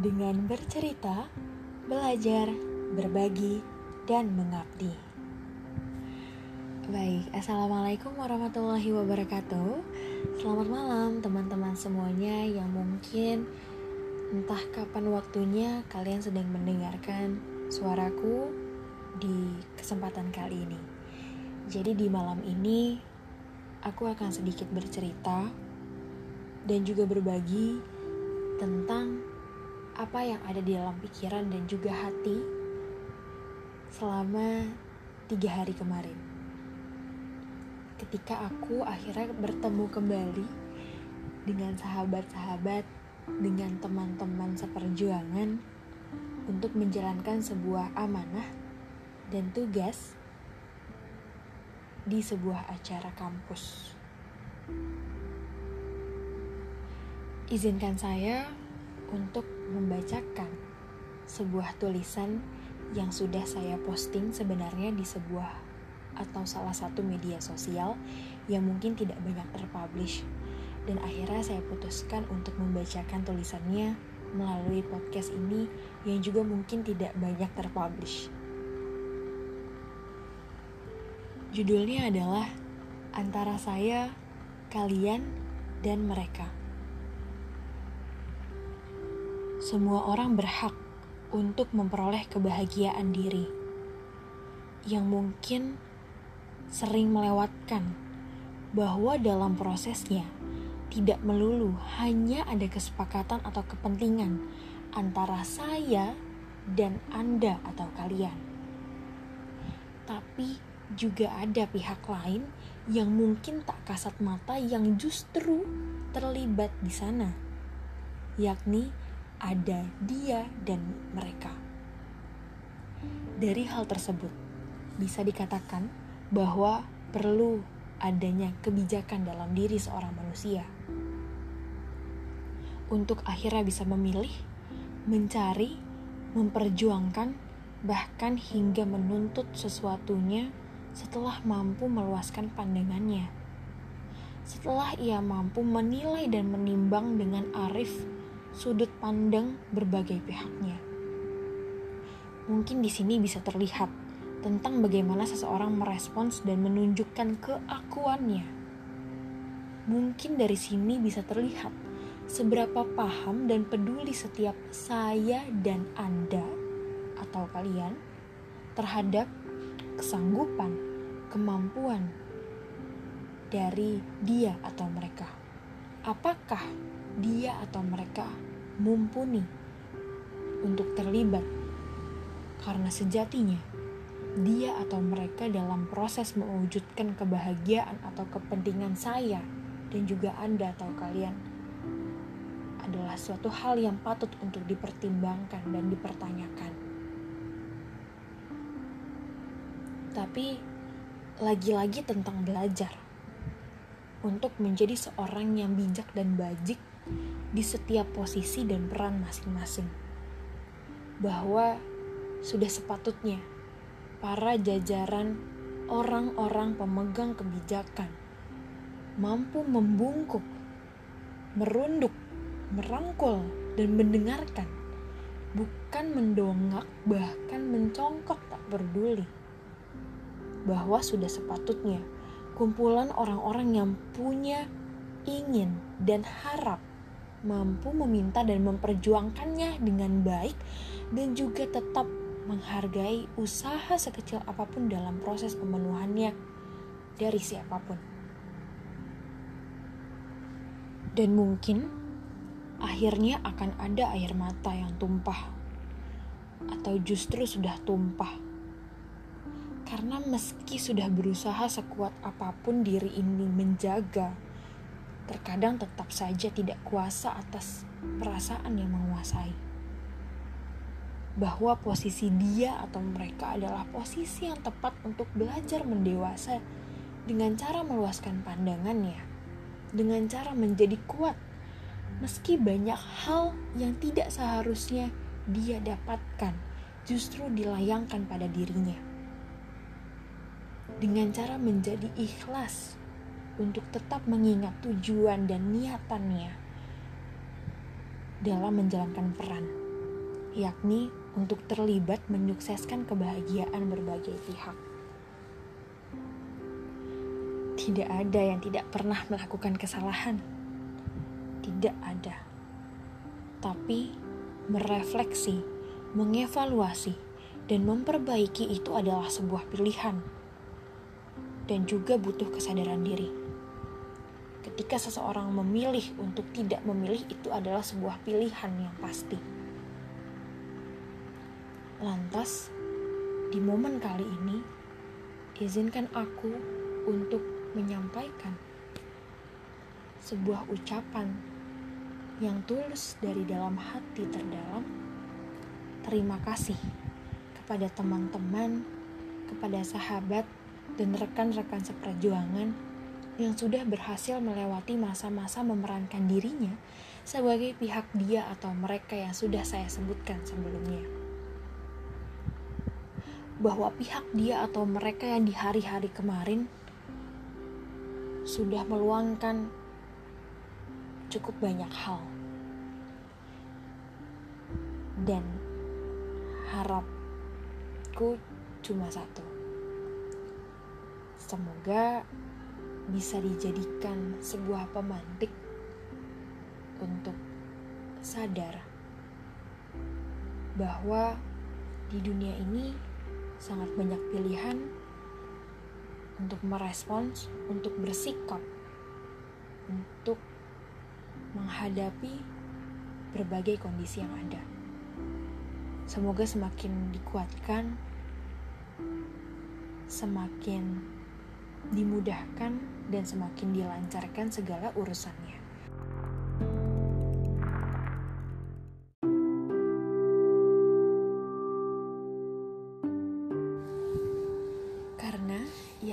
dengan bercerita, belajar, berbagi, dan mengabdi. Baik, Assalamualaikum warahmatullahi wabarakatuh Selamat malam teman-teman semuanya yang mungkin entah kapan waktunya kalian sedang mendengarkan suaraku di kesempatan kali ini Jadi di malam ini aku akan sedikit bercerita dan juga berbagi tentang apa yang ada di dalam pikiran dan juga hati selama tiga hari kemarin ketika aku akhirnya bertemu kembali dengan sahabat-sahabat, dengan teman-teman seperjuangan untuk menjalankan sebuah amanah dan tugas di sebuah acara kampus. Izinkan saya untuk membacakan sebuah tulisan yang sudah saya posting sebenarnya di sebuah atau salah satu media sosial yang mungkin tidak banyak terpublish. Dan akhirnya saya putuskan untuk membacakan tulisannya melalui podcast ini yang juga mungkin tidak banyak terpublish. Judulnya adalah Antara Saya, Kalian, dan Mereka. Semua orang berhak untuk memperoleh kebahagiaan diri yang mungkin sering melewatkan bahwa dalam prosesnya tidak melulu hanya ada kesepakatan atau kepentingan antara saya dan Anda atau kalian. Tapi juga ada pihak lain yang mungkin tak kasat mata yang justru terlibat di sana. Yakni ada dia dan mereka. Dari hal tersebut, bisa dikatakan bahwa perlu adanya kebijakan dalam diri seorang manusia untuk akhirnya bisa memilih, mencari, memperjuangkan, bahkan hingga menuntut sesuatunya setelah mampu meluaskan pandangannya. Setelah ia mampu menilai dan menimbang dengan arif sudut pandang berbagai pihaknya. Mungkin di sini bisa terlihat tentang bagaimana seseorang merespons dan menunjukkan keakuannya. Mungkin dari sini bisa terlihat seberapa paham dan peduli setiap saya dan Anda atau kalian terhadap kesanggupan, kemampuan dari dia atau mereka. Apakah dia atau mereka mumpuni untuk terlibat? Karena sejatinya dia atau mereka dalam proses mewujudkan kebahagiaan atau kepentingan saya dan juga Anda atau kalian adalah suatu hal yang patut untuk dipertimbangkan dan dipertanyakan. Tapi lagi-lagi tentang belajar untuk menjadi seorang yang bijak dan bajik di setiap posisi dan peran masing-masing. Bahwa sudah sepatutnya para jajaran orang-orang pemegang kebijakan mampu membungkuk, merunduk, merangkul, dan mendengarkan, bukan mendongak, bahkan mencongkok tak peduli. Bahwa sudah sepatutnya kumpulan orang-orang yang punya ingin dan harap mampu meminta dan memperjuangkannya dengan baik dan juga tetap menghargai usaha sekecil apa pun dalam proses pemenuhannya dari siapa pun. Dan mungkin akhirnya akan ada air mata yang tumpah atau justru sudah tumpah. Karena meski sudah berusaha sekuat apa pun diri ini menjaga, terkadang tetap saja tidak kuasa atas perasaan yang menguasai bahwa posisi dia atau mereka adalah posisi yang tepat untuk belajar mendewasa dengan cara meluaskan pandangannya, dengan cara menjadi kuat, meski banyak hal yang tidak seharusnya dia dapatkan justru dilayangkan pada dirinya. Dengan cara menjadi ikhlas untuk tetap mengingat tujuan dan niatannya dalam menjalankan peran yakni untuk terlibat menyukseskan kebahagiaan berbagai pihak. Tidak ada yang tidak pernah melakukan kesalahan. Tidak ada. Tapi merefleksi, mengevaluasi, dan memperbaiki itu adalah sebuah pilihan. Dan juga butuh kesadaran diri. Ketika seseorang memilih untuk tidak memilih itu adalah sebuah pilihan yang pasti. Lantas, di momen kali ini, izinkan aku untuk menyampaikan sebuah ucapan yang tulus dari dalam hati terdalam. Terima kasih kepada teman-teman, kepada sahabat, dan rekan-rekan seperjuangan yang sudah berhasil melewati masa-masa memerankan dirinya sebagai pihak dia atau mereka yang sudah saya sebutkan sebelumnya bahwa pihak dia atau mereka yang di hari-hari kemarin sudah meluangkan cukup banyak hal. Dan harapku cuma satu. Semoga bisa dijadikan sebuah pemantik untuk sadar bahwa di dunia ini sangat banyak pilihan untuk merespons, untuk bersikap, untuk menghadapi berbagai kondisi yang ada. Semoga semakin dikuatkan, semakin dimudahkan, dan semakin dilancarkan segala urusannya.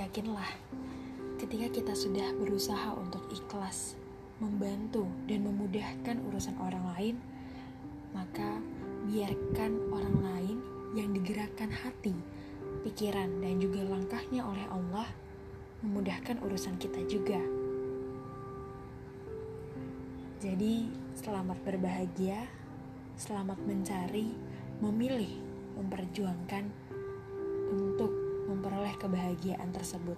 yakinlah ketika kita sudah berusaha untuk ikhlas, membantu, dan memudahkan urusan orang lain, maka biarkan orang lain yang digerakkan hati, pikiran, dan juga langkahnya oleh Allah memudahkan urusan kita juga. Jadi, selamat berbahagia, selamat mencari, memilih, memperjuangkan untuk memperoleh kebahagiaan tersebut.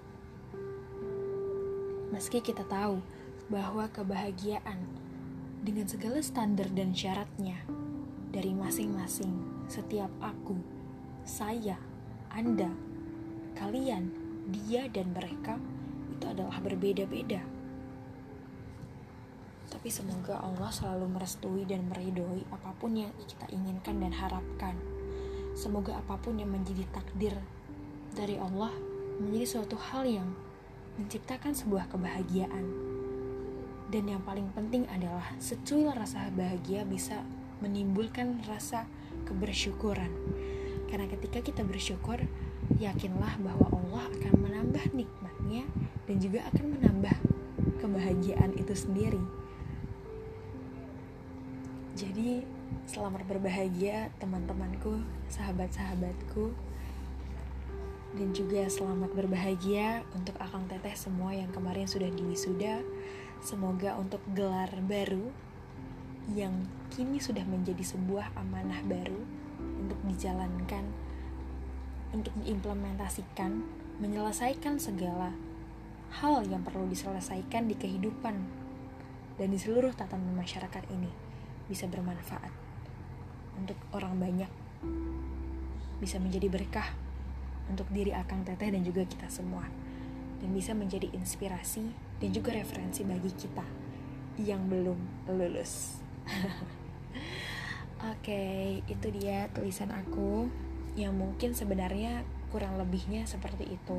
Meski kita tahu bahwa kebahagiaan dengan segala standar dan syaratnya dari masing-masing setiap aku, saya, Anda, kalian, dia dan mereka itu adalah berbeda-beda. Tapi semoga Allah selalu merestui dan meridhoi apa pun yang kita inginkan dan harapkan. Semoga apa pun yang menjadi takdir dari Allah menjadi suatu hal yang menciptakan sebuah kebahagiaan. Dan yang paling penting adalah secuil rasa bahagia bisa menimbulkan rasa kebersyukuran. Karena ketika kita bersyukur, yakinlah bahwa Allah menambah nikmatnya dan juga akan menambah kebahagiaan itu sendiri. Jadi, selamat berbahagia teman-temanku, sahabat-sahabatku dan juga selamat berbahagia untuk Akang Teteh semua yang kemarin sudah diwisuda. Semoga untuk gelar baru yang kini sudah menjadi sebuah amanah baru untuk dijalankan, untuk diimplementasikan, menyelesaikan segala hal yang perlu diselesaikan di kehidupan dan di seluruh tatanan masyarakat ini bisa bermanfaat untuk orang banyak, bisa menjadi berkah untuk diri Akang Teteh dan juga kita semua dan bisa menjadi inspirasi dan juga referensi bagi kita yang belum lulus. Oke, okay, itu dia tulisan aku yang mungkin sebenarnya kurang lebihnya seperti itu.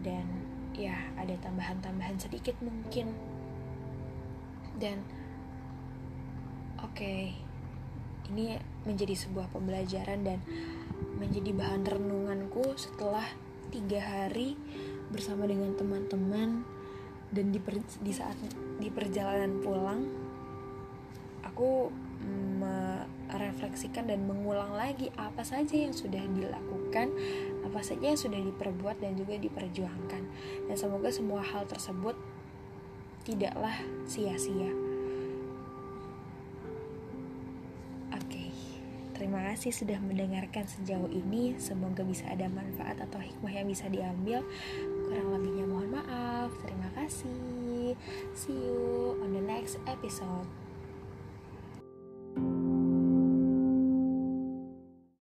Dan ya, ada tambahan-tambahan sedikit mungkin. Dan oke, okay, ini menjadi sebuah pembelajaran dan menjadi bahan renunganku setelah tiga hari bersama dengan teman-teman dan di, per, di saat di perjalanan pulang aku merefleksikan dan mengulang lagi apa saja yang sudah dilakukan apa saja yang sudah diperbuat dan juga diperjuangkan dan semoga semua hal tersebut tidaklah sia-sia terima kasih sudah mendengarkan sejauh ini. Semoga bisa ada manfaat atau hikmah yang bisa diambil. Kurang lebihnya mohon maaf. Terima kasih. See you on the next episode.